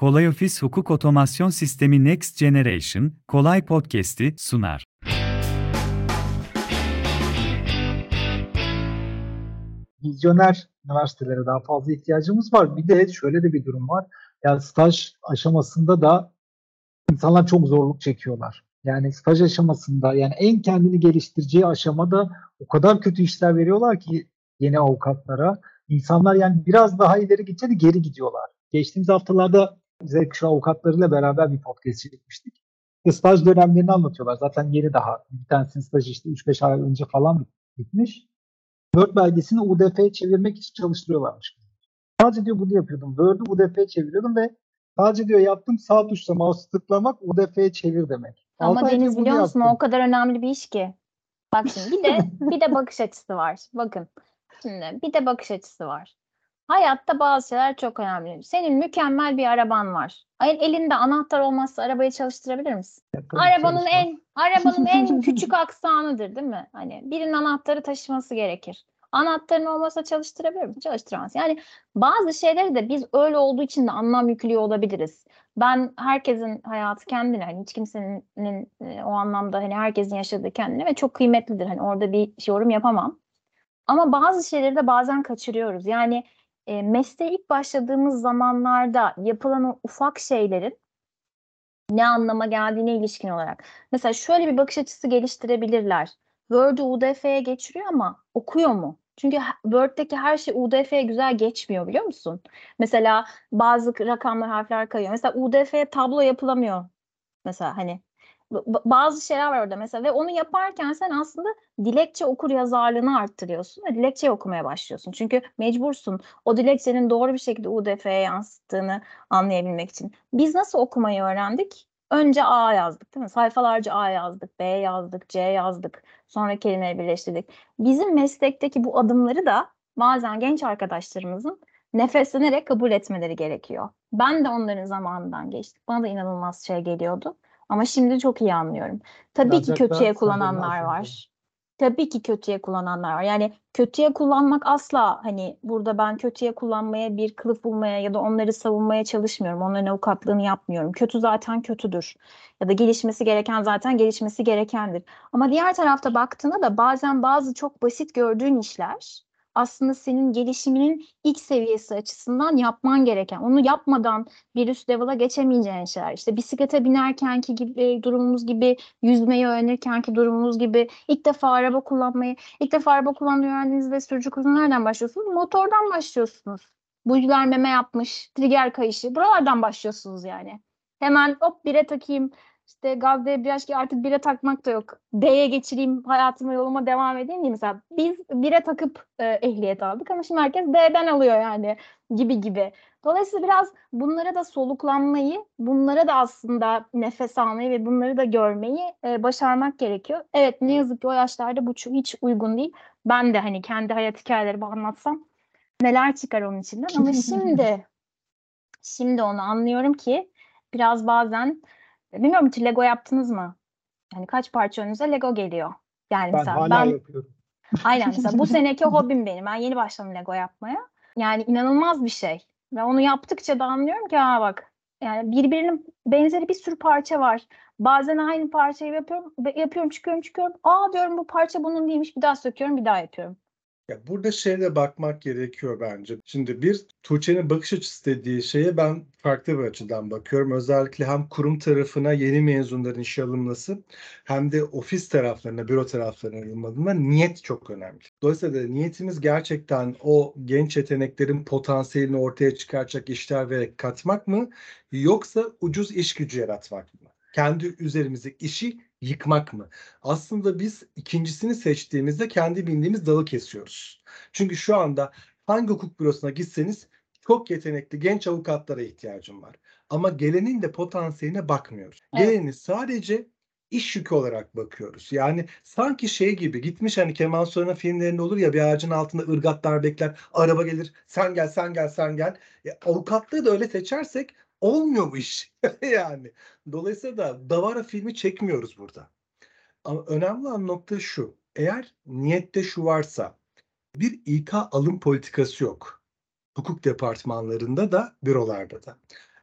Kolay Ofis Hukuk Otomasyon Sistemi Next Generation, Kolay Podcast'i sunar. Vizyoner üniversitelere daha fazla ihtiyacımız var. Bir de şöyle de bir durum var. Yani staj aşamasında da insanlar çok zorluk çekiyorlar. Yani staj aşamasında yani en kendini geliştireceği aşamada o kadar kötü işler veriyorlar ki yeni avukatlara. İnsanlar yani biraz daha ileri gitse de geri gidiyorlar. Geçtiğimiz haftalarda Z kuşağı avukatlarıyla beraber bir podcast çekmiştik. İşte staj dönemlerini anlatıyorlar. Zaten yeni daha. Bir tanesinin stajı işte 3-5 ay önce falan bitmiş. Word belgesini UDF'ye çevirmek için çalıştırıyorlarmış. Sadece diyor bunu yapıyordum. Word'u UDF'ye çeviriyordum ve sadece diyor yaptım sağ tuşla mouse tıklamak UDF'ye çevir demek. Ama Deniz biliyor musun o kadar önemli bir iş ki. Bak şimdi bir de bir de bakış açısı var. Bakın. Şimdi bir de bakış açısı var. Hayatta bazı şeyler çok önemli. Senin mükemmel bir araban var. Elinde anahtar olmazsa arabayı çalıştırabilir misin? Yapalım, arabanın çalışma. en arabanın en küçük aksanıdır değil mi? Hani birinin anahtarı taşıması gerekir. Anahtarın olmasa çalıştırabilir mi? Çalıştıramaz. Yani bazı şeyleri de biz öyle olduğu için de anlam yüklüyor olabiliriz. Ben herkesin hayatı kendine, hani hiç kimsenin e, o anlamda hani herkesin yaşadığı kendine ve çok kıymetlidir. Hani orada bir yorum yapamam. Ama bazı şeyleri de bazen kaçırıyoruz. Yani e, mesleğe ilk başladığımız zamanlarda yapılan o ufak şeylerin ne anlama geldiğine ilişkin olarak. Mesela şöyle bir bakış açısı geliştirebilirler. Word'u UDF'ye geçiriyor ama okuyor mu? Çünkü Word'deki her şey UDF'ye güzel geçmiyor biliyor musun? Mesela bazı rakamlar, harfler kayıyor. Mesela UDF'ye tablo yapılamıyor. Mesela hani bazı şeyler var orada mesela ve onu yaparken sen aslında dilekçe okur yazarlığını arttırıyorsun ve dilekçe okumaya başlıyorsun. Çünkü mecbursun o dilekçenin doğru bir şekilde UDF'ye yansıttığını anlayabilmek için. Biz nasıl okumayı öğrendik? Önce A yazdık değil mi? Sayfalarca A yazdık, B yazdık, C yazdık. Sonra kelimeleri birleştirdik. Bizim meslekteki bu adımları da bazen genç arkadaşlarımızın nefeslenerek kabul etmeleri gerekiyor. Ben de onların zamanından geçtim. Bana da inanılmaz şey geliyordu. Ama şimdi çok iyi anlıyorum. Tabii Birazcık ki kötüye kullananlar var. Tabii ki kötüye kullananlar var. Yani kötüye kullanmak asla hani burada ben kötüye kullanmaya bir kılıf bulmaya ya da onları savunmaya çalışmıyorum. Onların avukatlığını yapmıyorum. Kötü zaten kötüdür. Ya da gelişmesi gereken zaten gelişmesi gerekendir. Ama diğer tarafta baktığında da bazen bazı çok basit gördüğün işler aslında senin gelişiminin ilk seviyesi açısından yapman gereken. Onu yapmadan bir üst level'a geçemeyeceğin şeyler. İşte bisiklete binerkenki gibi durumumuz gibi, yüzmeyi öğrenirkenki durumumuz gibi, ilk defa araba kullanmayı, ilk defa araba kullanmayı öğrendiğinizde sürücü kursu nereden başlıyorsunuz? Motordan başlıyorsunuz. Buyular meme yapmış, trigger kayışı. Buralardan başlıyorsunuz yani. Hemen hop bire takayım, işte gaz debriyaj ki artık bire takmak da yok. D'ye geçireyim hayatıma yoluma devam edeyim diye mesela biz bire takıp e, ehliyet aldık ama şimdi herkes D'den alıyor yani gibi gibi. Dolayısıyla biraz bunlara da soluklanmayı, bunlara da aslında nefes almayı ve bunları da görmeyi e, başarmak gerekiyor. Evet ne yazık ki o yaşlarda bu hiç uygun değil. Ben de hani kendi hayat hikayelerimi anlatsam neler çıkar onun içinden ama şimdi şimdi onu anlıyorum ki biraz bazen Bilmiyorum hiç Lego yaptınız mı? Yani kaç parça önünüze Lego geliyor. Yani ben mesela hala ben yapıyorum. Aynen mesela bu seneki hobim benim. Ben yeni başladım Lego yapmaya. Yani inanılmaz bir şey. Ve onu yaptıkça da anlıyorum ki ha bak yani birbirinin benzeri bir sürü parça var. Bazen aynı parçayı yapıyorum, yapıyorum, çıkıyorum, çıkıyorum. Aa diyorum bu parça bunun değilmiş. Bir daha söküyorum, bir daha yapıyorum. Ya burada şeye bakmak gerekiyor bence. Şimdi bir Tuğçe'nin bakış açısı dediği şeye ben farklı bir açıdan bakıyorum. Özellikle hem kurum tarafına yeni mezunların işe alınması hem de ofis taraflarına, büro taraflarına alınmadığında niyet çok önemli. Dolayısıyla niyetimiz gerçekten o genç yeteneklerin potansiyelini ortaya çıkaracak işler vererek katmak mı yoksa ucuz iş gücü yaratmak mı? Kendi üzerimize işi yıkmak mı? Aslında biz ikincisini seçtiğimizde kendi bildiğimiz dalı kesiyoruz. Çünkü şu anda hangi hukuk bürosuna gitseniz çok yetenekli genç avukatlara ihtiyacım var. Ama gelenin de potansiyeline bakmıyoruz. Evet. Geleni sadece iş yükü olarak bakıyoruz. Yani sanki şey gibi gitmiş hani Kemal Sunal'ın filmlerinde olur ya bir ağacın altında ırgatlar bekler, araba gelir, sen gel, sen gel, sen gel. E, avukatlığı da öyle seçersek olmuyor bu iş. yani. Dolayısıyla da Davara filmi çekmiyoruz burada. Ama önemli olan nokta şu. Eğer niyette şu varsa bir İK alım politikası yok. Hukuk departmanlarında da bürolarda da.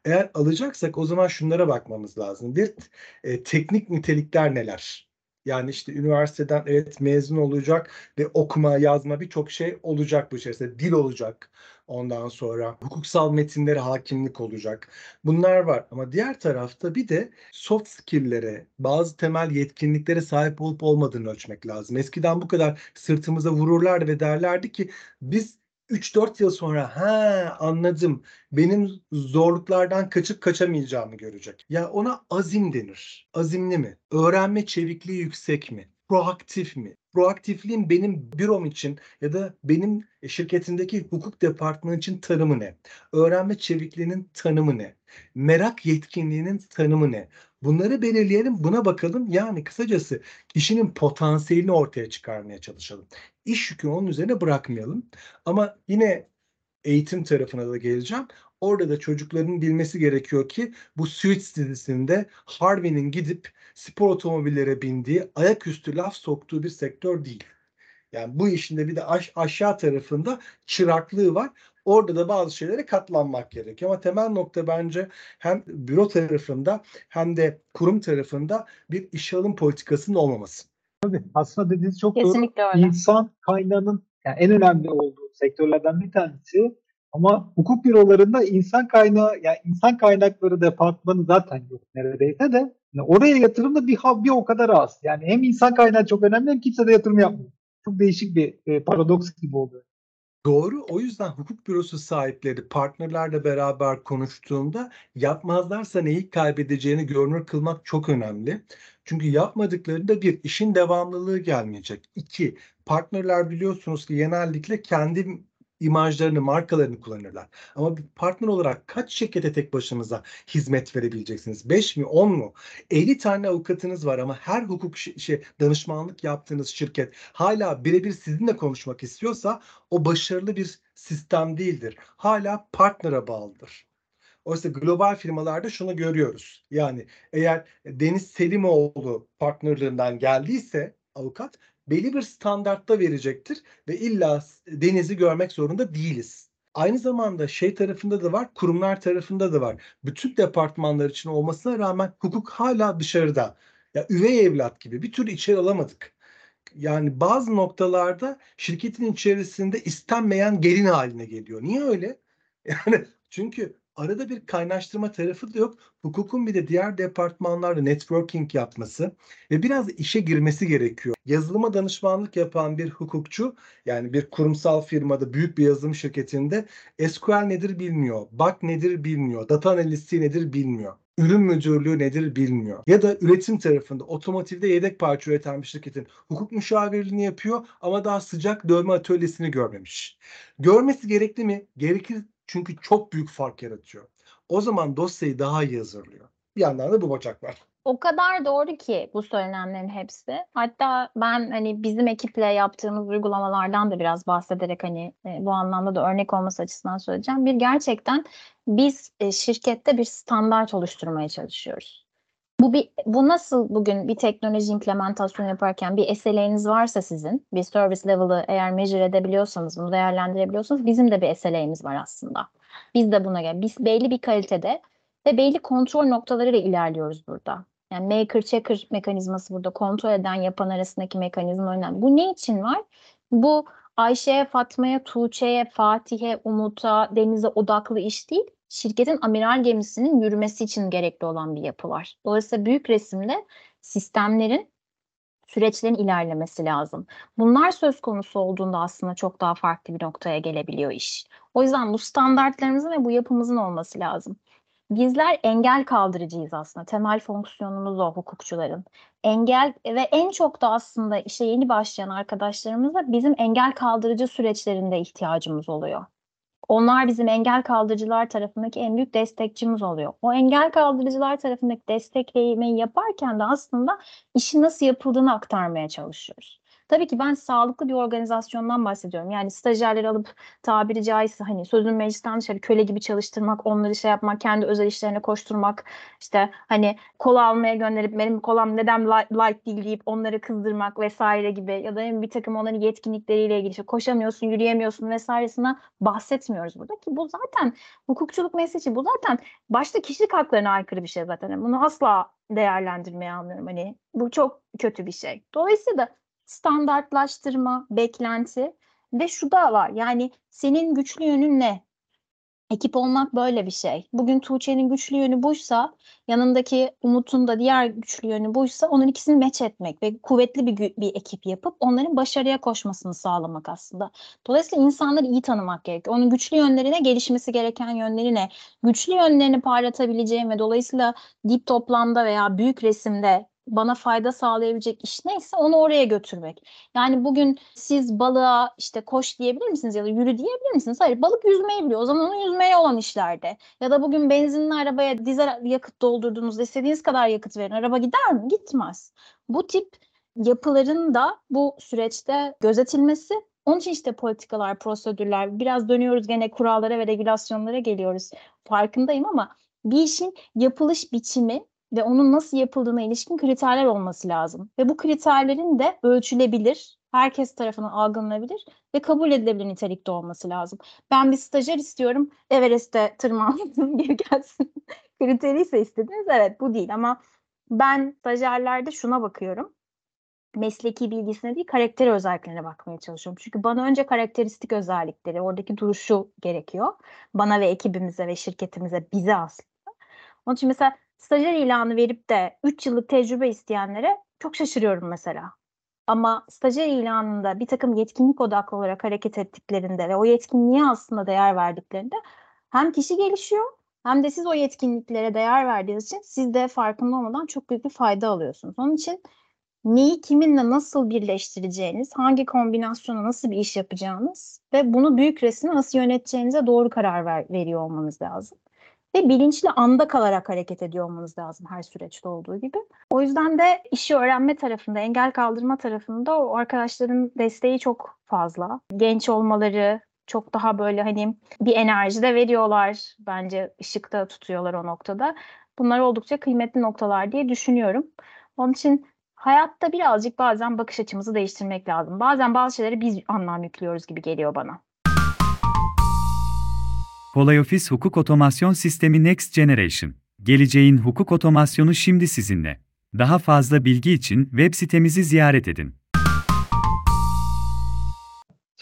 Eğer alacaksak o zaman şunlara bakmamız lazım. Bir e, teknik nitelikler neler? Yani işte üniversiteden evet mezun olacak ve okuma, yazma birçok şey olacak bu içerisinde. Dil olacak. Ondan sonra hukuksal metinlere hakimlik olacak. Bunlar var ama diğer tarafta bir de soft skill'lere, bazı temel yetkinliklere sahip olup olmadığını ölçmek lazım. Eskiden bu kadar sırtımıza vururlardı ve derlerdi ki biz 3-4 yıl sonra ha anladım benim zorluklardan kaçıp kaçamayacağımı görecek. Ya ona azim denir. Azimli mi? Öğrenme çevikliği yüksek mi? Proaktif mi? Proaktifliğin benim bürom için ya da benim şirketimdeki hukuk departmanı için tanımı ne? Öğrenme çevikliğinin tanımı ne? Merak yetkinliğinin tanımı ne? Bunları belirleyelim, buna bakalım. Yani kısacası kişinin potansiyelini ortaya çıkarmaya çalışalım. İş yükünü onun üzerine bırakmayalım. Ama yine eğitim tarafına da geleceğim. Orada da çocukların bilmesi gerekiyor ki bu Suits dizisinde Harvey'nin gidip spor otomobillere bindiği, ayaküstü laf soktuğu bir sektör değil. Yani bu işin de bir de aş- aşağı tarafında çıraklığı var. Orada da bazı şeylere katlanmak gerekiyor. Ama temel nokta bence hem büro tarafında hem de kurum tarafında bir iş alım politikasının olmaması. Tabii aslında dediğiniz çok doğru. Kesinlikle öyle. İnsan kaynağının yani en önemli olduğu sektörlerden bir tanesi ama hukuk bürolarında insan kaynağı yani insan kaynakları departmanı zaten yok neredeyse de yani oraya yatırım da bir, ha- bir o kadar az. Yani hem insan kaynağı çok önemli hem kimse de yatırım yapmıyor. Çok değişik bir e, paradoks gibi oluyor. Doğru. O yüzden hukuk bürosu sahipleri partnerlerle beraber konuştuğunda yapmazlarsa neyi kaybedeceğini görünür kılmak çok önemli. Çünkü yapmadıklarında bir işin devamlılığı gelmeyecek. İki, partnerler biliyorsunuz ki genellikle kendi imajlarını, markalarını kullanırlar. Ama bir partner olarak kaç şirkete tek başınıza hizmet verebileceksiniz? 5 mi, 10 mu? 50 tane avukatınız var ama her hukuk şey, danışmanlık yaptığınız şirket hala birebir sizinle konuşmak istiyorsa o başarılı bir sistem değildir. Hala partnera bağlıdır. Oysa global firmalarda şunu görüyoruz. Yani eğer Deniz Selimoğlu partnerlığından geldiyse avukat belli bir standartta verecektir ve illa Deniz'i görmek zorunda değiliz. Aynı zamanda şey tarafında da var, kurumlar tarafında da var. Bütün departmanlar için olmasına rağmen hukuk hala dışarıda. Ya üvey evlat gibi bir türlü içeri alamadık. Yani bazı noktalarda şirketin içerisinde istenmeyen gelin haline geliyor. Niye öyle? Yani çünkü arada bir kaynaştırma tarafı da yok. Hukukun bir de diğer departmanlarla networking yapması ve biraz işe girmesi gerekiyor. Yazılıma danışmanlık yapan bir hukukçu yani bir kurumsal firmada büyük bir yazılım şirketinde SQL nedir bilmiyor, bug nedir bilmiyor, data analisti nedir bilmiyor. Ürün müdürlüğü nedir bilmiyor. Ya da üretim tarafında otomotivde yedek parça üreten bir şirketin hukuk müşavirliğini yapıyor ama daha sıcak dövme atölyesini görmemiş. Görmesi gerekli mi? Gerekir çünkü çok büyük fark yaratıyor. O zaman dosyayı daha iyi hazırlıyor. Bir yandan da bu bacak var. O kadar doğru ki bu söylenenlerin hepsi. Hatta ben hani bizim ekiple yaptığımız uygulamalardan da biraz bahsederek hani e, bu anlamda da örnek olması açısından söyleyeceğim. Bir gerçekten biz e, şirkette bir standart oluşturmaya çalışıyoruz. Bu bir bu nasıl bugün bir teknoloji implementasyonu yaparken bir SLA'niz varsa sizin bir service level'ı eğer measure edebiliyorsanız bunu değerlendirebiliyorsanız bizim de bir SLA'miz var aslında. Biz de buna göre biz belli bir kalitede ve belli kontrol noktalarıyla ilerliyoruz burada. Yani maker checker mekanizması burada kontrol eden yapan arasındaki mekanizma önemli. Bu ne için var? Bu Ayşe'ye, Fatma'ya, Tuğçe'ye, Fatih'e, Umut'a, Deniz'e odaklı iş değil. Şirketin amiral gemisinin yürümesi için gerekli olan bir yapı var. Dolayısıyla büyük resimde sistemlerin süreçlerin ilerlemesi lazım. Bunlar söz konusu olduğunda aslında çok daha farklı bir noktaya gelebiliyor iş. O yüzden bu standartlarımızın ve bu yapımızın olması lazım. Bizler engel kaldırıcıyız aslında. Temel fonksiyonumuz o hukukçuların. Engel ve en çok da aslında işe yeni başlayan arkadaşlarımıza bizim engel kaldırıcı süreçlerinde ihtiyacımız oluyor. Onlar bizim engel kaldırıcılar tarafındaki en büyük destekçimiz oluyor. O engel kaldırıcılar tarafındaki desteklemeyi yaparken de aslında işin nasıl yapıldığını aktarmaya çalışıyoruz. Tabii ki ben sağlıklı bir organizasyondan bahsediyorum. Yani stajyerleri alıp tabiri caizse hani sözün meclisten dışarı köle gibi çalıştırmak, onları şey yapmak, kendi özel işlerine koşturmak, işte hani kola almaya gönderip benim kolam neden light, light değil deyip onları kızdırmak vesaire gibi ya da bir takım onların yetkinlikleriyle ilgili işte koşamıyorsun, yürüyemiyorsun vesairesinden bahsetmiyoruz burada ki bu zaten hukukçuluk mesleği bu zaten başta kişilik haklarına aykırı bir şey zaten. Bunu asla değerlendirmeye almıyorum. Hani bu çok kötü bir şey. Dolayısıyla standartlaştırma, beklenti ve şu da var. Yani senin güçlü yönün ne? Ekip olmak böyle bir şey. Bugün Tuğçe'nin güçlü yönü buysa, yanındaki Umut'un da diğer güçlü yönü buysa onun ikisini meç etmek ve kuvvetli bir, bir ekip yapıp onların başarıya koşmasını sağlamak aslında. Dolayısıyla insanları iyi tanımak gerekiyor. Onun güçlü yönlerine, gelişmesi gereken yönlerine, güçlü yönlerini parlatabileceğim ve dolayısıyla dip toplamda veya büyük resimde bana fayda sağlayabilecek iş neyse onu oraya götürmek. Yani bugün siz balığa işte koş diyebilir misiniz ya da yürü diyebilir misiniz? Hayır balık yüzmeyi biliyor. O zaman onun yüzmeye olan işlerde. Ya da bugün benzinli arabaya dizel yakıt doldurduğunuzda istediğiniz kadar yakıt verin. Araba gider mi? Gitmez. Bu tip yapıların da bu süreçte gözetilmesi onun için işte politikalar, prosedürler, biraz dönüyoruz gene kurallara ve regülasyonlara geliyoruz. Farkındayım ama bir işin yapılış biçimi ve onun nasıl yapıldığına ilişkin kriterler olması lazım. Ve bu kriterlerin de ölçülebilir, herkes tarafından algılanabilir ve kabul edilebilir nitelikte olması lazım. Ben bir stajyer istiyorum, Everest'te tırmansın, geri gelsin. Kriteri ise istediniz, evet bu değil ama ben stajyerlerde şuna bakıyorum. Mesleki bilgisine değil, karakter özelliklerine bakmaya çalışıyorum. Çünkü bana önce karakteristik özellikleri, oradaki duruşu gerekiyor. Bana ve ekibimize ve şirketimize, bize aslında. Onun için mesela stajyer ilanı verip de 3 yıllık tecrübe isteyenlere çok şaşırıyorum mesela. Ama stajyer ilanında bir takım yetkinlik odaklı olarak hareket ettiklerinde ve o yetkinliğe aslında değer verdiklerinde hem kişi gelişiyor hem de siz o yetkinliklere değer verdiğiniz için siz de farkında olmadan çok büyük bir fayda alıyorsunuz. Onun için neyi kiminle nasıl birleştireceğiniz, hangi kombinasyona nasıl bir iş yapacağınız ve bunu büyük resmi nasıl yöneteceğinize doğru karar ver, veriyor olmanız lazım ve bilinçli anda kalarak hareket ediyor olmanız lazım her süreçte olduğu gibi. O yüzden de işi öğrenme tarafında, engel kaldırma tarafında o arkadaşların desteği çok fazla. Genç olmaları, çok daha böyle hani bir enerji de veriyorlar. Bence ışıkta tutuyorlar o noktada. Bunlar oldukça kıymetli noktalar diye düşünüyorum. Onun için hayatta birazcık bazen bakış açımızı değiştirmek lazım. Bazen bazı şeyleri biz anlam yüklüyoruz gibi geliyor bana. Kolay Ofis Hukuk Otomasyon Sistemi Next Generation. Geleceğin hukuk otomasyonu şimdi sizinle. Daha fazla bilgi için web sitemizi ziyaret edin.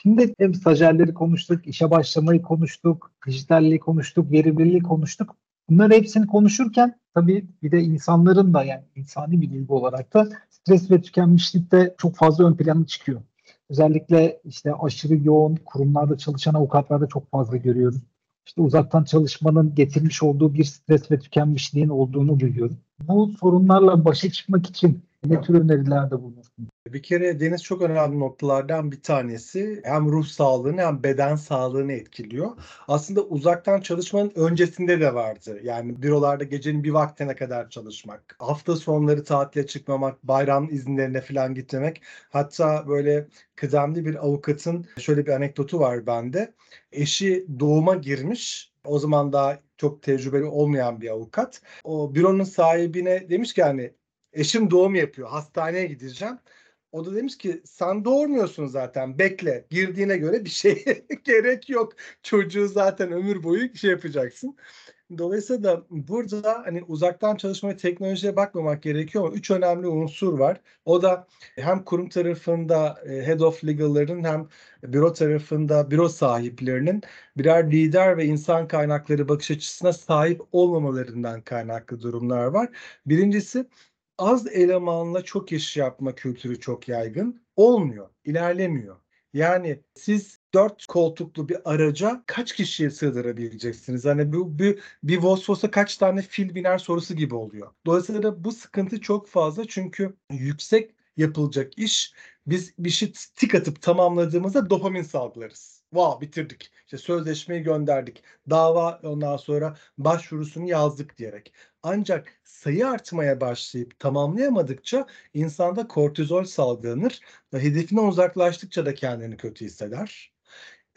Şimdi hem stajyerleri konuştuk, işe başlamayı konuştuk, dijitalliği konuştuk, verimliliği konuştuk. Bunların hepsini konuşurken tabii bir de insanların da yani insani bir duygu olarak da stres ve tükenmişlik de çok fazla ön plana çıkıyor. Özellikle işte aşırı yoğun kurumlarda çalışan avukatlarda çok fazla görüyoruz işte uzaktan çalışmanın getirmiş olduğu bir stres ve tükenmişliğin olduğunu duyuyorum. Bu sorunlarla başa çıkmak için ne tür önerilerde bulunursunuz? Bir kere Deniz çok önemli noktalardan bir tanesi hem ruh sağlığını hem beden sağlığını etkiliyor. Aslında uzaktan çalışmanın öncesinde de vardı. Yani bürolarda gecenin bir vaktine kadar çalışmak, hafta sonları tatile çıkmamak, bayram izinlerine falan gitmemek. Hatta böyle kıdemli bir avukatın şöyle bir anekdotu var bende. Eşi doğuma girmiş. O zaman daha çok tecrübeli olmayan bir avukat. O büronun sahibine demiş ki hani eşim doğum yapıyor hastaneye gideceğim. O da demiş ki sen doğurmuyorsun zaten bekle girdiğine göre bir şey gerek yok. Çocuğu zaten ömür boyu şey yapacaksın. Dolayısıyla da burada hani uzaktan çalışma ve teknolojiye bakmamak gerekiyor ama üç önemli unsur var. O da hem kurum tarafında e, head of legal'ların hem büro tarafında büro sahiplerinin birer lider ve insan kaynakları bakış açısına sahip olmamalarından kaynaklı durumlar var. Birincisi az elemanla çok iş yapma kültürü çok yaygın. Olmuyor, ilerlemiyor. Yani siz dört koltuklu bir araca kaç kişiye sığdırabileceksiniz? Hani bu bir, bir Vosvos'a kaç tane fil biner sorusu gibi oluyor. Dolayısıyla bu sıkıntı çok fazla çünkü yüksek yapılacak iş biz bir şey tik atıp tamamladığımızda dopamin salgılarız. Wow bitirdik. İşte sözleşmeyi gönderdik. Dava ondan sonra başvurusunu yazdık diyerek. Ancak sayı artmaya başlayıp tamamlayamadıkça insanda kortizol salgılanır ve hedefine uzaklaştıkça da kendini kötü hisseder.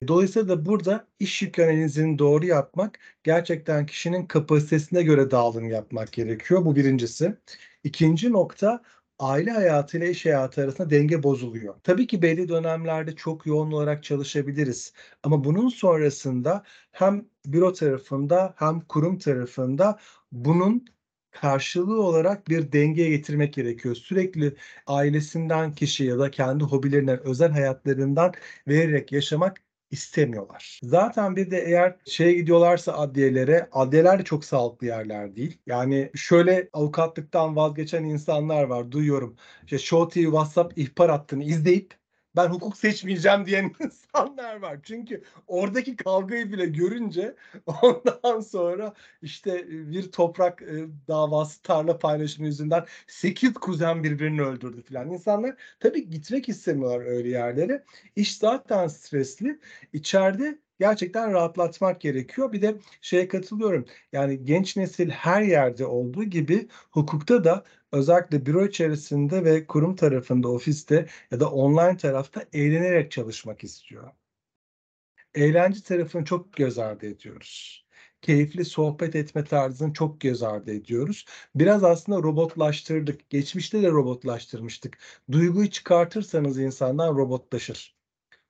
Dolayısıyla da burada iş yük analizini doğru yapmak gerçekten kişinin kapasitesine göre dağılım yapmak gerekiyor. Bu birincisi. İkinci nokta aile hayatı ile iş hayatı arasında denge bozuluyor. Tabii ki belli dönemlerde çok yoğun olarak çalışabiliriz. Ama bunun sonrasında hem büro tarafında hem kurum tarafında bunun karşılığı olarak bir dengeye getirmek gerekiyor. Sürekli ailesinden kişi ya da kendi hobilerinden, özel hayatlarından vererek yaşamak istemiyorlar. Zaten bir de eğer şeye gidiyorlarsa adliyelere, adliyeler de çok sağlıklı yerler değil. Yani şöyle avukatlıktan vazgeçen insanlar var, duyuyorum. İşte Show TV WhatsApp ihbar hattını izleyip ben hukuk seçmeyeceğim diyen insanlar var. Çünkü oradaki kavgayı bile görünce ondan sonra işte bir toprak davası tarla paylaşımı yüzünden 8 kuzen birbirini öldürdü filan. İnsanlar tabii gitmek istemiyorlar öyle yerlere. İş zaten stresli. İçeride gerçekten rahatlatmak gerekiyor. Bir de şeye katılıyorum. Yani genç nesil her yerde olduğu gibi hukukta da özellikle büro içerisinde ve kurum tarafında, ofiste ya da online tarafta eğlenerek çalışmak istiyor. Eğlence tarafını çok göz ardı ediyoruz. Keyifli sohbet etme tarzını çok göz ardı ediyoruz. Biraz aslında robotlaştırdık. Geçmişte de robotlaştırmıştık. Duyguyu çıkartırsanız insandan robotlaşır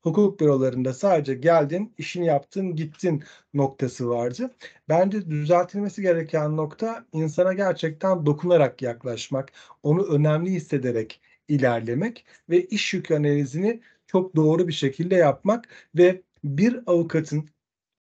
hukuk bürolarında sadece geldin, işini yaptın, gittin noktası vardı. Bence düzeltilmesi gereken nokta insana gerçekten dokunarak yaklaşmak, onu önemli hissederek ilerlemek ve iş yük analizini çok doğru bir şekilde yapmak ve bir avukatın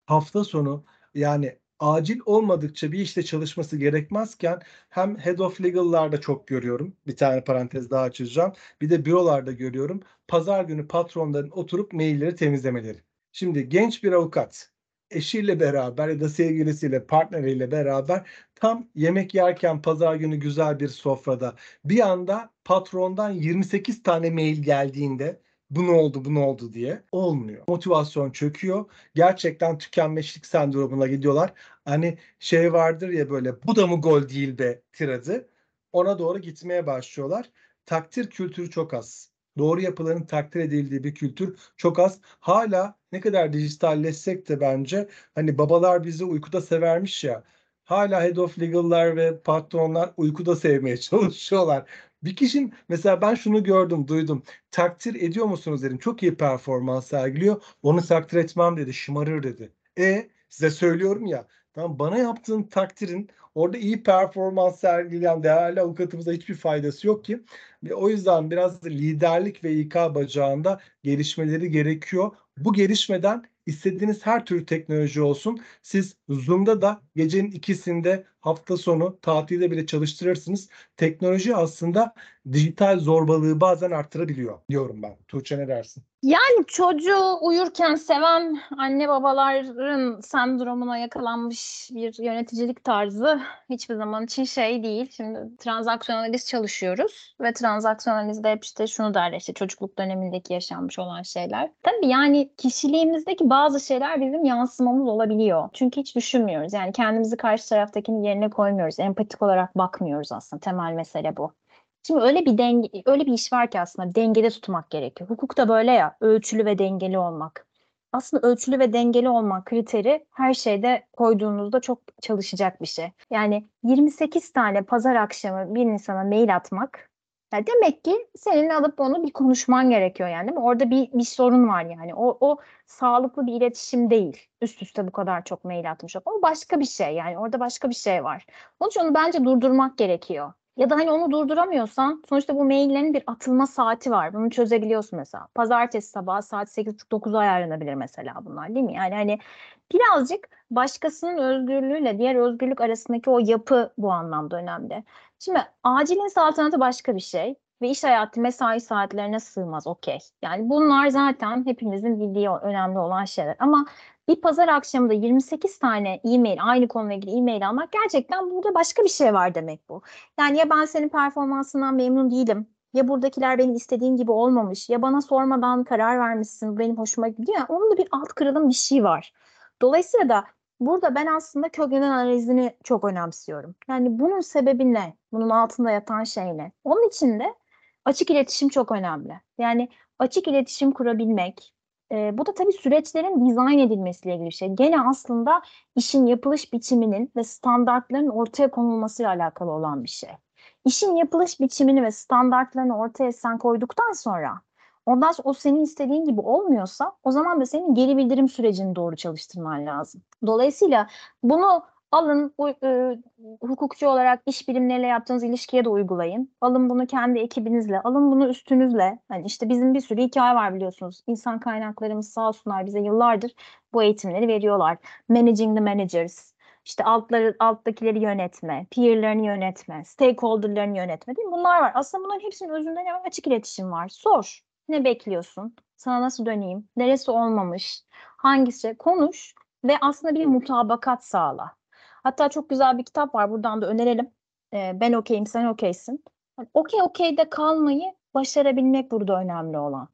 hafta sonu yani acil olmadıkça bir işte çalışması gerekmezken hem head of legal'larda çok görüyorum. Bir tane parantez daha açacağım. Bir de bürolarda görüyorum. Pazar günü patronların oturup mailleri temizlemeleri. Şimdi genç bir avukat eşiyle beraber ya da sevgilisiyle, partneriyle beraber tam yemek yerken pazar günü güzel bir sofrada bir anda patrondan 28 tane mail geldiğinde bu ne oldu bu ne oldu diye olmuyor. Motivasyon çöküyor. Gerçekten tükenmişlik sendromuna gidiyorlar. Hani şey vardır ya böyle bu da mı gol değil be tiradı. Ona doğru gitmeye başlıyorlar. Takdir kültürü çok az. Doğru yapıların takdir edildiği bir kültür çok az. Hala ne kadar dijitalleşsek de bence hani babalar bizi uykuda severmiş ya. Hala head of legal'lar ve patronlar uykuda sevmeye çalışıyorlar. Bir kişinin mesela ben şunu gördüm, duydum. Takdir ediyor musunuz dedim. Çok iyi performans sergiliyor. Onu takdir etmem dedi. Şımarır dedi. E size söylüyorum ya. Tamam bana yaptığın takdirin orada iyi performans sergileyen değerli avukatımıza hiçbir faydası yok ki. Ve o yüzden biraz liderlik ve İK bacağında gelişmeleri gerekiyor. Bu gelişmeden istediğiniz her tür teknoloji olsun. Siz Zoom'da da gecenin ikisinde hafta sonu tatilde bile çalıştırırsınız. Teknoloji aslında dijital zorbalığı bazen arttırabiliyor diyorum ben. Tuğçe ne dersin? Yani çocuğu uyurken seven anne babaların sendromuna yakalanmış bir yöneticilik tarzı hiçbir zaman için şey değil. Şimdi transaksiyon analiz çalışıyoruz ve transaksiyon analizde hep işte şunu derler işte çocukluk dönemindeki yaşanmış olan şeyler. Tabii yani kişiliğimizdeki bazı şeyler bizim yansımamız olabiliyor. Çünkü hiç düşünmüyoruz. Yani kendimizi karşı taraftakinin yerine koymuyoruz. Empatik olarak bakmıyoruz aslında. Temel mesele bu. Şimdi öyle bir denge, öyle bir iş var ki aslında dengede tutmak gerekiyor. Hukuk da böyle ya, ölçülü ve dengeli olmak. Aslında ölçülü ve dengeli olmak kriteri her şeyde koyduğunuzda çok çalışacak bir şey. Yani 28 tane pazar akşamı bir insana mail atmak ya demek ki senin alıp onu bir konuşman gerekiyor yani değil mi? Orada bir, bir sorun var yani. O, o sağlıklı bir iletişim değil. Üst üste bu kadar çok mail atmış. O başka bir şey yani. Orada başka bir şey var. Onun için onu bence durdurmak gerekiyor. Ya da hani onu durduramıyorsan sonuçta bu maillerin bir atılma saati var. Bunu çözebiliyorsun mesela. Pazartesi sabahı saat 8.30-9'a ayarlanabilir mesela bunlar değil mi? Yani hani birazcık başkasının özgürlüğüyle diğer özgürlük arasındaki o yapı bu anlamda önemli. Şimdi acilin saltanatı başka bir şey ve iş hayatı mesai saatlerine sığmaz okey. Yani bunlar zaten hepimizin bildiği önemli olan şeyler. Ama bir pazar akşamında 28 tane e-mail, aynı konuyla ilgili e-mail almak gerçekten burada başka bir şey var demek bu. Yani ya ben senin performansından memnun değilim Ya buradakiler benim istediğim gibi olmamış. Ya bana sormadan karar vermişsin. Benim hoşuma gidiyor. Yani onun da bir alt kırılım bir şey var. Dolayısıyla da burada ben aslında kökenen analizini çok önemsiyorum. Yani bunun sebebi ne? Bunun altında yatan şey ne? Onun için de açık iletişim çok önemli. Yani açık iletişim kurabilmek, e, bu da tabii süreçlerin dizayn edilmesiyle ilgili bir şey. Gene aslında işin yapılış biçiminin ve standartların ortaya konulmasıyla alakalı olan bir şey. İşin yapılış biçimini ve standartlarını ortaya sen koyduktan sonra ondan sonra o senin istediğin gibi olmuyorsa o zaman da senin geri bildirim sürecini doğru çalıştırman lazım. Dolayısıyla bunu alın bu, e, hukukçu olarak iş birimleriyle yaptığınız ilişkiye de uygulayın. Alın bunu kendi ekibinizle, alın bunu üstünüzle. Hani işte bizim bir sürü hikaye var biliyorsunuz. İnsan kaynaklarımız sağ olsunlar bize yıllardır bu eğitimleri veriyorlar. Managing the managers, işte altları, alttakileri yönetme, peerlerini yönetme, stakeholder'larını yönetme değil mi? Bunlar var. Aslında bunların hepsinin özünde ne var? Açık iletişim var. Sor. Ne bekliyorsun? Sana nasıl döneyim? Neresi olmamış? Hangisi? Konuş ve aslında bir mutabakat sağla. Hatta çok güzel bir kitap var. Buradan da önerelim. Ee, ben okeyim, sen okeysin. Yani okey okeyde kalmayı başarabilmek burada önemli olan.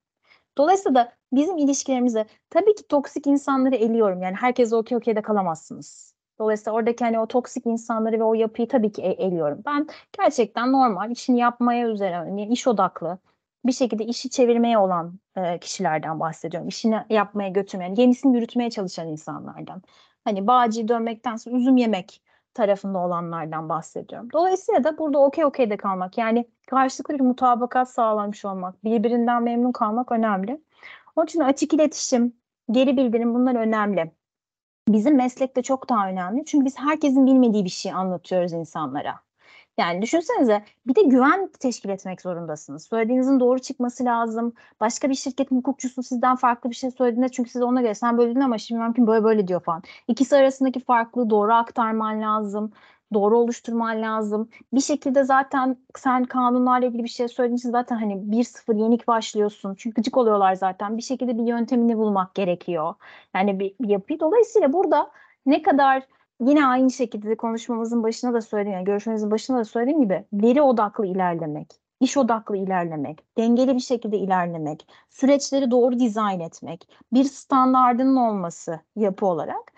Dolayısıyla da bizim ilişkilerimize tabii ki toksik insanları eliyorum. Yani herkes okey okeyde kalamazsınız. Dolayısıyla oradaki hani o toksik insanları ve o yapıyı tabii ki e- eliyorum. Ben gerçekten normal işini yapmaya üzere, yani iş odaklı bir şekilde işi çevirmeye olan e, kişilerden bahsediyorum. İşini yapmaya götürmeyen, yenisini yürütmeye çalışan insanlardan. Hani bağcıyı dönmektense üzüm yemek tarafında olanlardan bahsediyorum. Dolayısıyla da burada okey okeyde kalmak yani karşılıklı bir mutabakat sağlamış olmak, birbirinden memnun kalmak önemli. Onun için açık iletişim, geri bildirim bunlar önemli. Bizim meslekte çok daha önemli. Çünkü biz herkesin bilmediği bir şey anlatıyoruz insanlara. Yani düşünsenize bir de güven teşkil etmek zorundasınız. Söylediğinizin doğru çıkması lazım. Başka bir şirketin hukukçusu sizden farklı bir şey söylediğinde çünkü siz ona göre sen böyle dedin ama şimdi mümkün böyle böyle diyor falan. İkisi arasındaki farklı doğru aktarman lazım. Doğru oluşturman lazım. Bir şekilde zaten sen kanunlarla ilgili bir şey söylediğin zaten hani 1-0 yenik başlıyorsun. Çünkü gıcık oluyorlar zaten. Bir şekilde bir yöntemini bulmak gerekiyor. Yani bir, bir yapıyı. Dolayısıyla burada ne kadar yine aynı şekilde konuşmamızın başına da söylediğim, yani görüşmemizin başına da söylediğim gibi veri odaklı ilerlemek, iş odaklı ilerlemek, dengeli bir şekilde ilerlemek, süreçleri doğru dizayn etmek, bir standardının olması yapı olarak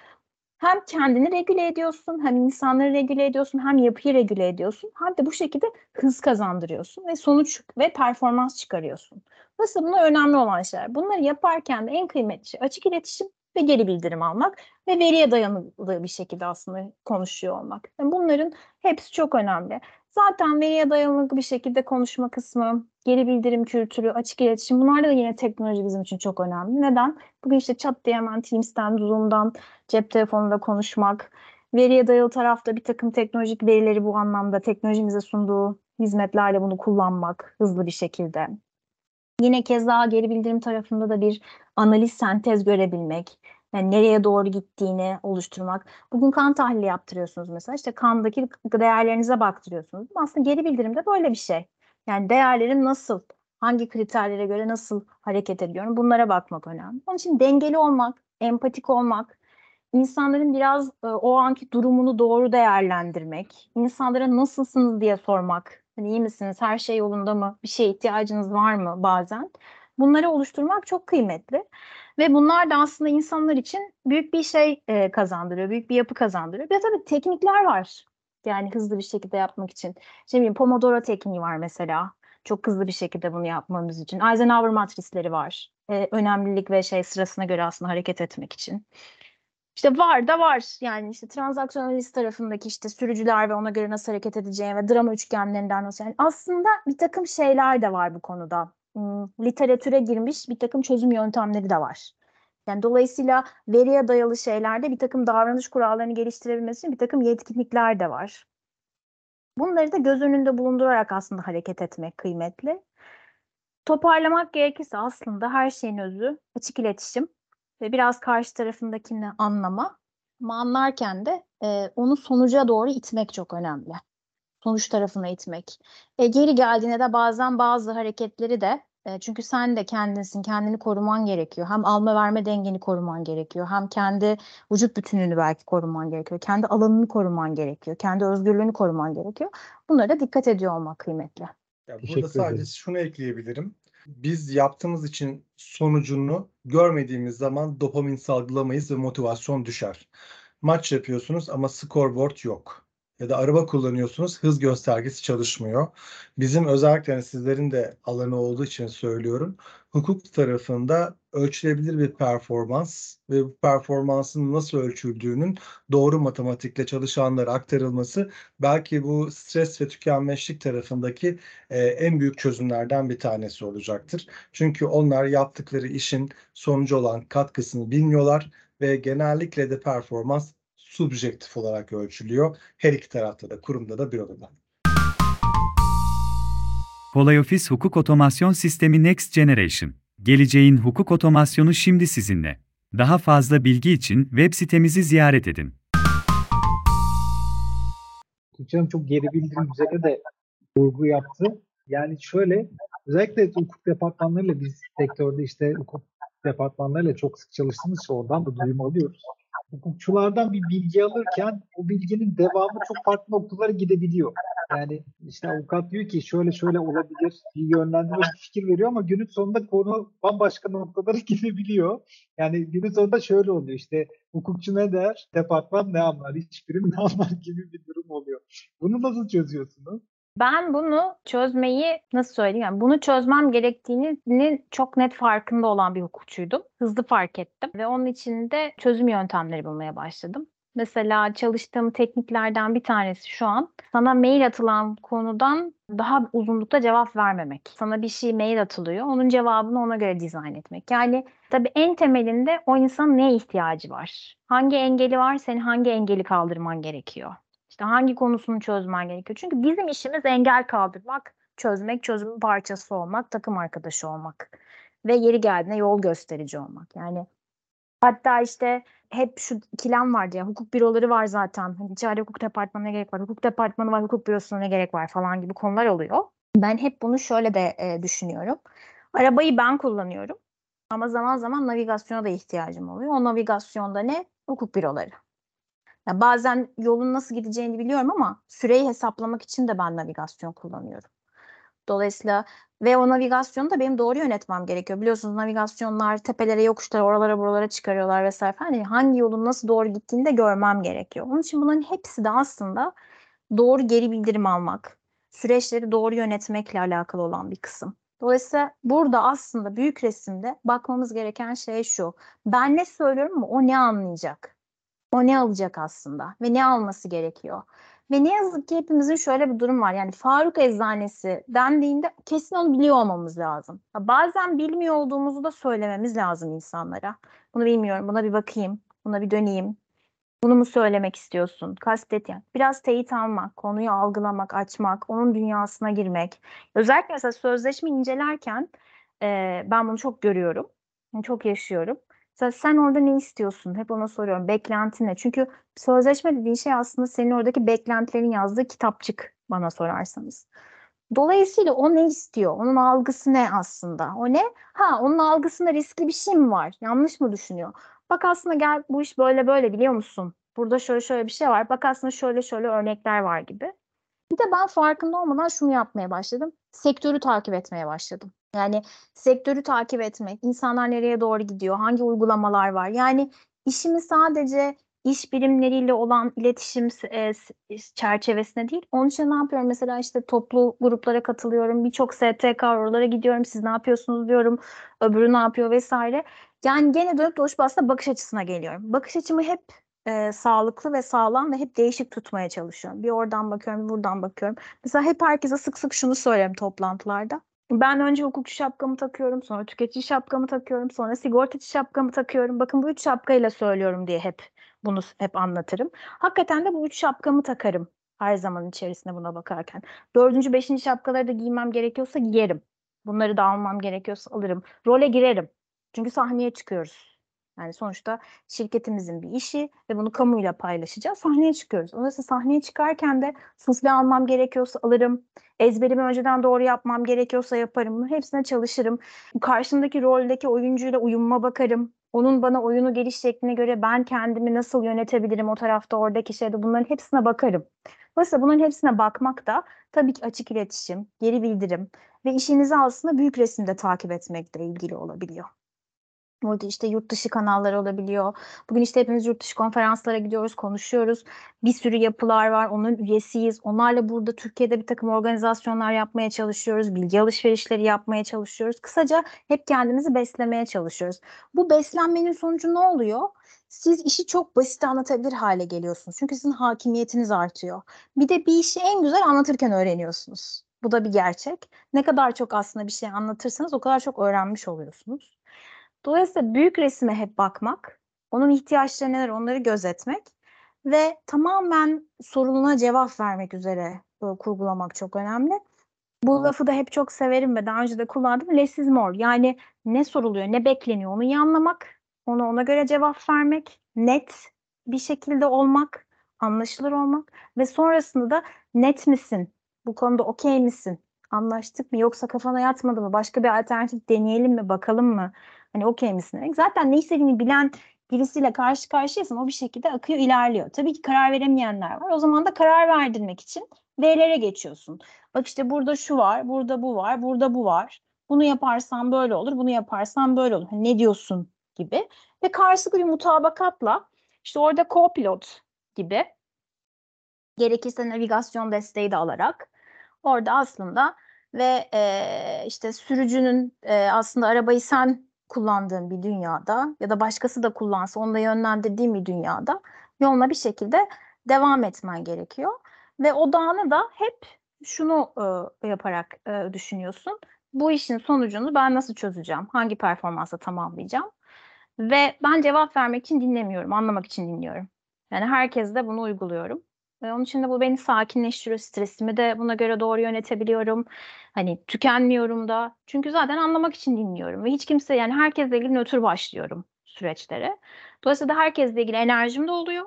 hem kendini regüle ediyorsun, hem insanları regüle ediyorsun, hem yapıyı regüle ediyorsun, hem de bu şekilde hız kazandırıyorsun ve sonuç ve performans çıkarıyorsun. Dolayısıyla bunlar önemli olan şeyler. Bunları yaparken de en kıymetli şey açık iletişim ve geri bildirim almak ve veriye dayanıklı bir şekilde aslında konuşuyor olmak. Yani bunların hepsi çok önemli. Zaten veriye dayanıklı bir şekilde konuşma kısmı, geri bildirim kültürü, açık iletişim bunlarda da yine teknoloji bizim için çok önemli. Neden? Bugün işte chat diye hemen Teams'ten, Zoom'dan, cep telefonunda konuşmak, veriye dayalı tarafta bir takım teknolojik verileri bu anlamda teknolojimize sunduğu hizmetlerle bunu kullanmak hızlı bir şekilde. Yine keza geri bildirim tarafında da bir analiz, sentez görebilmek, yani nereye doğru gittiğini oluşturmak. Bugün kan tahlili yaptırıyorsunuz mesela. İşte kandaki değerlerinize baktırıyorsunuz. Aslında geri bildirimde böyle bir şey. Yani değerlerim nasıl, hangi kriterlere göre nasıl hareket ediyorum bunlara bakmak önemli. Onun için dengeli olmak, empatik olmak, insanların biraz e, o anki durumunu doğru değerlendirmek, insanlara nasılsınız diye sormak. Hani iyi misiniz, her şey yolunda mı, bir şeye ihtiyacınız var mı bazen. Bunları oluşturmak çok kıymetli. Ve bunlar da aslında insanlar için büyük bir şey e, kazandırıyor, büyük bir yapı kazandırıyor. Bir tabii teknikler var. Yani hızlı bir şekilde yapmak için. Bileyim, Pomodoro tekniği var mesela. Çok hızlı bir şekilde bunu yapmamız için. Eisenhower matrisleri var. E, önemlilik ve şey sırasına göre aslında hareket etmek için. İşte var da var. Yani işte transaksiyon analiz tarafındaki işte sürücüler ve ona göre nasıl hareket edeceğin ve drama üçgenlerinden nasıl. Yani aslında bir takım şeyler de var bu konuda literatüre girmiş bir takım çözüm yöntemleri de var. Yani dolayısıyla veriye dayalı şeylerde bir takım davranış kurallarını geliştirebilmesi için bir takım yetkinlikler de var. Bunları da göz önünde bulundurarak aslında hareket etmek kıymetli. Toparlamak gerekirse aslında her şeyin özü açık iletişim ve biraz karşı tarafındakini anlama. Ama anlarken de e, onu sonuca doğru itmek çok önemli. Sonuç tarafına itmek. E, geri geldiğinde de bazen bazı hareketleri de çünkü sen de kendinsin, kendini koruman gerekiyor. Hem alma verme dengeni koruman gerekiyor. Hem kendi vücut bütünlüğünü belki koruman gerekiyor. Kendi alanını koruman gerekiyor. Kendi özgürlüğünü koruman gerekiyor. Bunlara da dikkat ediyor olmak kıymetli. Ya burada sadece şunu ekleyebilirim. Biz yaptığımız için sonucunu görmediğimiz zaman dopamin salgılamayız ve motivasyon düşer. Maç yapıyorsunuz ama scoreboard yok. Ya da araba kullanıyorsunuz, hız göstergesi çalışmıyor. Bizim özellikle hani sizlerin de alanı olduğu için söylüyorum. Hukuk tarafında ölçülebilir bir performans ve bu performansın nasıl ölçüldüğünün doğru matematikle çalışanlara aktarılması belki bu stres ve tükenmişlik tarafındaki e, en büyük çözümlerden bir tanesi olacaktır. Çünkü onlar yaptıkları işin sonucu olan katkısını bilmiyorlar ve genellikle de performans subjektif olarak ölçülüyor. Her iki tarafta da kurumda da büroda da. PolyOffice Hukuk Otomasyon Sistemi Next Generation. Geleceğin hukuk otomasyonu şimdi sizinle. Daha fazla bilgi için web sitemizi ziyaret edin. Tuğçe çok geri bildirim üzerine de vurgu yaptı. Yani şöyle özellikle hukuk departmanlarıyla biz sektörde işte hukuk departmanlarıyla çok sık çalıştığımız için oradan da duyum alıyoruz. Hukukçulardan bir bilgi alırken o bilginin devamı çok farklı noktalara gidebiliyor. Yani işte avukat diyor ki şöyle şöyle olabilir, bir yönlendirme bir fikir veriyor ama günün sonunda konu bambaşka noktalara gidebiliyor. Yani günün sonunda şöyle oluyor işte hukukçu ne der, departman ne anlar, hiçbiri ne anlar gibi bir durum oluyor. Bunu nasıl çözüyorsunuz? Ben bunu çözmeyi nasıl söyleyeyim? Yani bunu çözmem gerektiğinin çok net farkında olan bir hukukçuydum. Hızlı fark ettim ve onun için de çözüm yöntemleri bulmaya başladım. Mesela çalıştığım tekniklerden bir tanesi şu an sana mail atılan konudan daha uzunlukta cevap vermemek. Sana bir şey mail atılıyor, onun cevabını ona göre dizayn etmek. Yani tabii en temelinde o insanın neye ihtiyacı var? Hangi engeli var? Senin hangi engeli kaldırman gerekiyor? İşte hangi konusunu çözmen gerekiyor? Çünkü bizim işimiz engel kaldırmak, çözmek, çözümün parçası olmak, takım arkadaşı olmak ve yeri geldiğinde yol gösterici olmak. Yani hatta işte hep şu ikilem vardı ya hukuk büroları var zaten. Hani içeride hukuk departmanına gerek var, hukuk departmanı var, hukuk bürosuna ne gerek var falan gibi konular oluyor. Ben hep bunu şöyle de e, düşünüyorum. Arabayı ben kullanıyorum ama zaman zaman navigasyona da ihtiyacım oluyor. O navigasyonda ne? Hukuk büroları. Ya bazen yolun nasıl gideceğini biliyorum ama süreyi hesaplamak için de ben navigasyon kullanıyorum. Dolayısıyla ve o navigasyonu da benim doğru yönetmem gerekiyor. Biliyorsunuz navigasyonlar tepelere, yokuşlara, oralara, buralara çıkarıyorlar vesaire. Yani hangi yolun nasıl doğru gittiğini de görmem gerekiyor. Onun için bunların hepsi de aslında doğru geri bildirim almak, süreçleri doğru yönetmekle alakalı olan bir kısım. Dolayısıyla burada aslında büyük resimde bakmamız gereken şey şu. Ben ne söylüyorum ama o ne anlayacak? O ne alacak aslında ve ne alması gerekiyor? Ve ne yazık ki hepimizin şöyle bir durum var. Yani Faruk Eczanesi dendiğinde kesin onu biliyor olmamız lazım. Bazen bilmiyor olduğumuzu da söylememiz lazım insanlara. Bunu bilmiyorum, buna bir bakayım, buna bir döneyim. Bunu mu söylemek istiyorsun? Kastet yani. Biraz teyit almak, konuyu algılamak, açmak, onun dünyasına girmek. Özellikle mesela sözleşme incelerken e, ben bunu çok görüyorum. Çok yaşıyorum. Sen orada ne istiyorsun? Hep ona soruyorum. Beklentin ne? Çünkü sözleşme dediğin şey aslında senin oradaki beklentilerin yazdığı kitapçık bana sorarsanız. Dolayısıyla o ne istiyor? Onun algısı ne aslında? O ne? Ha onun algısında riskli bir şey mi var? Yanlış mı düşünüyor? Bak aslında gel bu iş böyle böyle biliyor musun? Burada şöyle şöyle bir şey var. Bak aslında şöyle şöyle örnekler var gibi. Bir de ben farkında olmadan şunu yapmaya başladım. Sektörü takip etmeye başladım. Yani sektörü takip etmek, insanlar nereye doğru gidiyor, hangi uygulamalar var. Yani işimi sadece iş birimleriyle olan iletişim e, çerçevesine değil. Onun için ne yapıyorum? Mesela işte toplu gruplara katılıyorum. Birçok STK oralara gidiyorum. Siz ne yapıyorsunuz diyorum. Öbürü ne yapıyor vesaire. Yani gene dönüp dolaşıp aslında bakış açısına geliyorum. Bakış açımı hep e, sağlıklı ve sağlam ve hep değişik tutmaya çalışıyorum. Bir oradan bakıyorum, bir buradan bakıyorum. Mesela hep herkese sık sık şunu söylüyorum toplantılarda. Ben önce hukukçu şapkamı takıyorum, sonra tüketici şapkamı takıyorum, sonra sigortacı şapkamı takıyorum. Bakın bu üç şapkayla söylüyorum diye hep bunu hep anlatırım. Hakikaten de bu üç şapkamı takarım her zaman içerisinde buna bakarken. Dördüncü, beşinci şapkaları da giymem gerekiyorsa giyerim. Bunları da almam gerekiyorsa alırım. Role girerim. Çünkü sahneye çıkıyoruz. Yani sonuçta şirketimizin bir işi ve bunu kamuyla paylaşacağız. Sahneye çıkıyoruz. Dolayısıyla sahneye çıkarken de sufle almam gerekiyorsa alırım. Ezberimi önceden doğru yapmam gerekiyorsa yaparım. Hepsine çalışırım. Karşımdaki roldeki oyuncuyla uyumuma bakarım. Onun bana oyunu geliş şekline göre ben kendimi nasıl yönetebilirim o tarafta oradaki şeyde bunların hepsine bakarım. Dolayısıyla bunların hepsine bakmak da tabii ki açık iletişim, geri bildirim ve işinizi aslında büyük resimde takip etmekle ilgili olabiliyor. Burada işte yurt dışı kanalları olabiliyor. Bugün işte hepimiz yurt dışı konferanslara gidiyoruz, konuşuyoruz. Bir sürü yapılar var, onun üyesiyiz. Onlarla burada Türkiye'de bir takım organizasyonlar yapmaya çalışıyoruz. Bilgi alışverişleri yapmaya çalışıyoruz. Kısaca hep kendimizi beslemeye çalışıyoruz. Bu beslenmenin sonucu ne oluyor? Siz işi çok basit anlatabilir hale geliyorsunuz. Çünkü sizin hakimiyetiniz artıyor. Bir de bir işi en güzel anlatırken öğreniyorsunuz. Bu da bir gerçek. Ne kadar çok aslında bir şey anlatırsanız o kadar çok öğrenmiş oluyorsunuz. Dolayısıyla büyük resime hep bakmak, onun ihtiyaçları neler onları gözetmek ve tamamen sorununa cevap vermek üzere kurgulamak çok önemli. Bu lafı da hep çok severim ve daha önce de kullandım. Less is more. Yani ne soruluyor, ne bekleniyor onu iyi anlamak, ona ona göre cevap vermek, net bir şekilde olmak, anlaşılır olmak ve sonrasında da net misin? Bu konuda okey misin? Anlaştık mı? Yoksa kafana yatmadı mı? Başka bir alternatif deneyelim mi? Bakalım mı? Hani okey misin demek. Zaten ne istediğini bilen birisiyle karşı karşıyasın o bir şekilde akıyor ilerliyor. Tabii ki karar veremeyenler var. O zaman da karar verdirmek için V'lere geçiyorsun. Bak işte burada şu var, burada bu var, burada bu var. Bunu yaparsan böyle olur, bunu yaparsan böyle olur. Hani ne diyorsun gibi. Ve karşılıklı bir mutabakatla işte orada co-pilot gibi gerekirse navigasyon desteği de alarak orada aslında ve e, işte sürücünün e, aslında arabayı sen kullandığın bir dünyada ya da başkası da kullansa onu da yönlendirdiğin bir dünyada yoluna bir şekilde devam etmen gerekiyor. Ve odağını da hep şunu e, yaparak e, düşünüyorsun. Bu işin sonucunu ben nasıl çözeceğim? Hangi performansa tamamlayacağım? Ve ben cevap vermek için dinlemiyorum, anlamak için dinliyorum. Yani herkes de bunu uyguluyorum. Ve onun için de bu beni sakinleştiriyor. Stresimi de buna göre doğru yönetebiliyorum. Hani tükenmiyorum da. Çünkü zaten anlamak için dinliyorum. Ve hiç kimse yani herkesle ilgili nötr başlıyorum süreçlere. Dolayısıyla da herkesle ilgili enerjim de oluyor.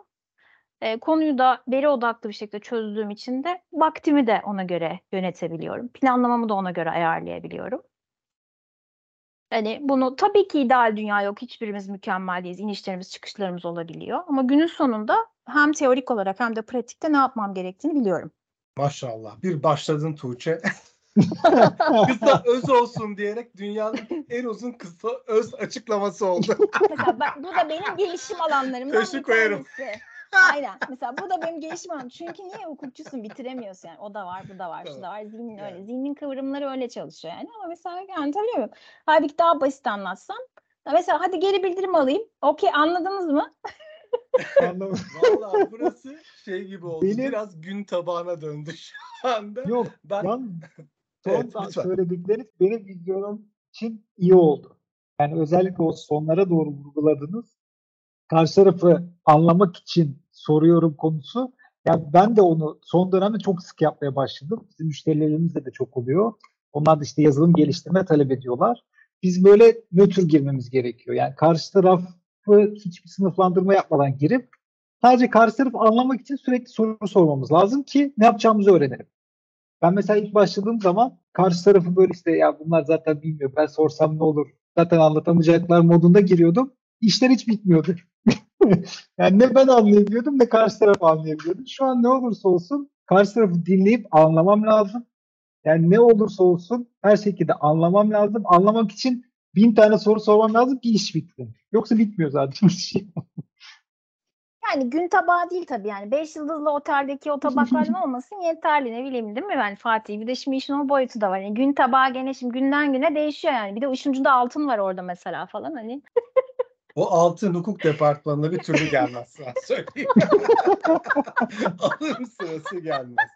E, konuyu da veri odaklı bir şekilde çözdüğüm için de vaktimi de ona göre yönetebiliyorum. Planlamamı da ona göre ayarlayabiliyorum. Hani bunu tabii ki ideal dünya yok. Hiçbirimiz mükemmel değiliz. İnişlerimiz, çıkışlarımız olabiliyor. Ama günün sonunda hem teorik olarak hem de pratikte ne yapmam gerektiğini biliyorum. Maşallah. Bir başladın Tuğçe. kısa öz olsun diyerek dünyanın en uzun kısa öz açıklaması oldu. Mesela ben, bu da benim gelişim alanlarımdan Taşı bir koyarım. tanesi. Aynen. Mesela bu da benim gelişim alanım. Çünkü niye hukukçusun bitiremiyorsun yani. O da var, bu da var, şu da var. Zihnin öyle. Zihnin kıvrımları öyle çalışıyor yani. Ama mesela anlatabiliyor muyum? Halbuki daha basit anlatsam. Ya Mesela hadi geri bildirim alayım. Okey anladınız mı? Anlamadım. Vallahi burası şey gibi oldu. Benim- Biraz gün tabağına döndü şu anda. Yok Ben Yan son Evet, lütfen. söyledikleriniz benim vizyonum için iyi oldu. Yani özellikle o sonlara doğru vurguladınız. Karşı tarafı anlamak için soruyorum konusu. Yani ben de onu son dönemde çok sık yapmaya başladım. Bizim müşterilerimizde de çok oluyor. Onlar da işte yazılım geliştirme talep ediyorlar. Biz böyle nötr girmemiz gerekiyor. Yani karşı tarafı hiçbir sınıflandırma yapmadan girip sadece karşı tarafı anlamak için sürekli soru sormamız lazım ki ne yapacağımızı öğrenelim. Ben mesela ilk başladığım zaman karşı tarafı böyle işte ya bunlar zaten bilmiyor ben sorsam ne olur zaten anlatamayacaklar modunda giriyordum. İşler hiç bitmiyordu. yani ne ben anlayabiliyordum ne karşı taraf anlayabiliyordu. Şu an ne olursa olsun karşı tarafı dinleyip anlamam lazım. Yani ne olursa olsun her şekilde anlamam lazım. Anlamak için bin tane soru sormam lazım ki iş bitsin. Yoksa bitmiyor zaten iş. Yani gün tabağı değil tabii yani. Beş yıldızlı oteldeki o tabaklardan olmasın yeterli ne bileyim değil mi? Yani Fatih bir de şimdi işin o boyutu da var. Yani gün tabağı gene şimdi günden güne değişiyor yani. Bir de işin ucunda altın var orada mesela falan hani. o altın hukuk departmanına bir türlü gelmez söyleyeyim. Alım sırası gelmez.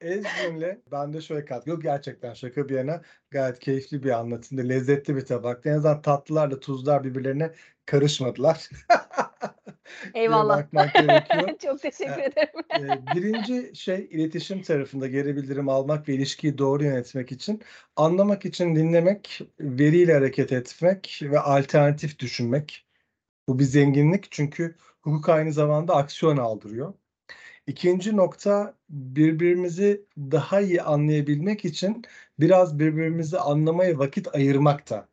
Ezgin'le ben de şöyle kat. Yok gerçekten şaka bir yana gayet keyifli bir anlatımda. Lezzetli bir tabakta. En azından tatlılarla tuzlar birbirlerine karışmadılar. Eyvallah. Çok teşekkür ederim. Ee, birinci şey iletişim tarafında geri bildirim almak ve ilişkiyi doğru yönetmek için anlamak için dinlemek, veriyle hareket etmek ve alternatif düşünmek. Bu bir zenginlik çünkü hukuk aynı zamanda aksiyon aldırıyor. İkinci nokta birbirimizi daha iyi anlayabilmek için biraz birbirimizi anlamaya vakit ayırmakta.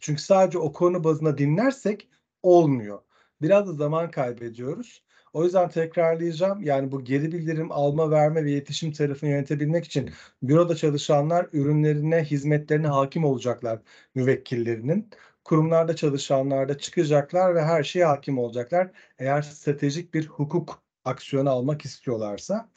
Çünkü sadece o konu bazında dinlersek olmuyor. Biraz da zaman kaybediyoruz. O yüzden tekrarlayacağım. Yani bu geri bildirim alma, verme ve iletişim tarafını yönetebilmek için büroda çalışanlar ürünlerine, hizmetlerine hakim olacaklar müvekkillerinin. Kurumlarda çalışanlar da çıkacaklar ve her şeye hakim olacaklar. Eğer stratejik bir hukuk aksiyonu almak istiyorlarsa.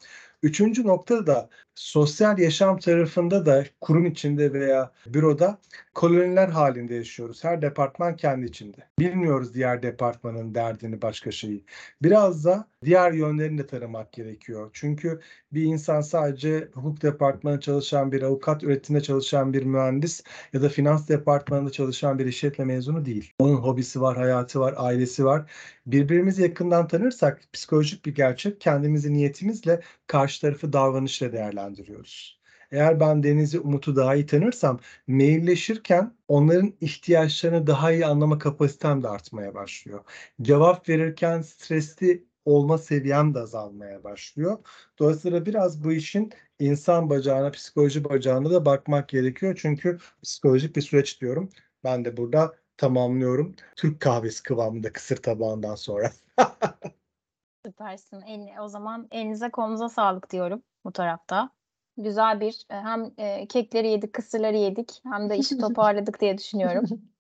Üçüncü nokta da sosyal yaşam tarafında da kurum içinde veya büroda koloniler halinde yaşıyoruz. Her departman kendi içinde. Bilmiyoruz diğer departmanın derdini, başka şeyi. Biraz da diğer yönlerini de taramak gerekiyor. Çünkü bir insan sadece hukuk departmanı çalışan bir avukat, üretimde çalışan bir mühendis ya da finans departmanında çalışan bir işletme mezunu değil. Onun hobisi var, hayatı var, ailesi var. Birbirimizi yakından tanırsak psikolojik bir gerçek kendimizi niyetimizle karşı tarafı davranışla değerlendiriyoruz. Eğer ben Deniz'i, Umut'u daha iyi tanırsam mailleşirken onların ihtiyaçlarını daha iyi anlama kapasitem de artmaya başlıyor. Cevap verirken stresli olma seviyem de azalmaya başlıyor. Dolayısıyla biraz bu işin insan bacağına, psikoloji bacağına da bakmak gerekiyor. Çünkü psikolojik bir süreç diyorum. Ben de burada tamamlıyorum. Türk kahvesi kıvamında kısır tabağından sonra. Süpersin. El, o zaman elinize kolunuza sağlık diyorum bu tarafta. Güzel bir e, hem e, kekleri yedik, kısırları yedik hem de işi toparladık diye düşünüyorum.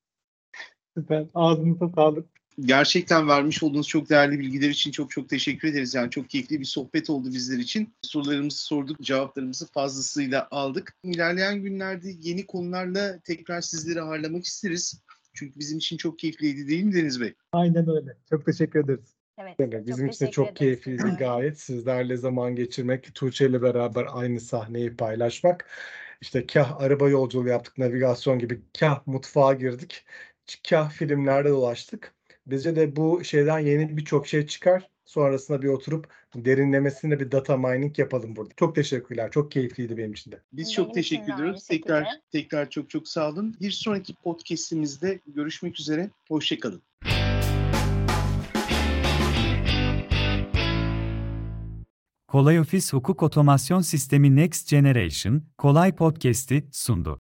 Süper. Ağzınıza sağlık. Gerçekten vermiş olduğunuz çok değerli bilgiler için çok çok teşekkür ederiz. Yani çok keyifli bir sohbet oldu bizler için. Sorularımızı sorduk, cevaplarımızı fazlasıyla aldık. İlerleyen günlerde yeni konularla tekrar sizleri ağırlamak isteriz. Çünkü bizim için çok keyifliydi değil mi Deniz Bey? Aynen öyle. Çok teşekkür ederiz. Evet. Evet, bizim için de teşekkür çok keyifliydi gayet. Sizlerle zaman geçirmek, Tuğçe ile beraber aynı sahneyi paylaşmak. İşte kah araba yolculuğu yaptık, navigasyon gibi, kah mutfağa girdik, kah filmlerde dolaştık. Bizce de bu şeyden yeni birçok şey çıkar. Sonrasında bir oturup derinlemesine bir data mining yapalım burada. Çok teşekkürler. Çok keyifliydi benim için de. Biz Benim çok için teşekkür ediyoruz. Tekrar tekrar çok çok sağ olun. Bir sonraki podcast'imizde görüşmek üzere. Hoşçakalın. Kolay Ofis Hukuk Otomasyon Sistemi Next Generation, Kolay Podcast'i sundu.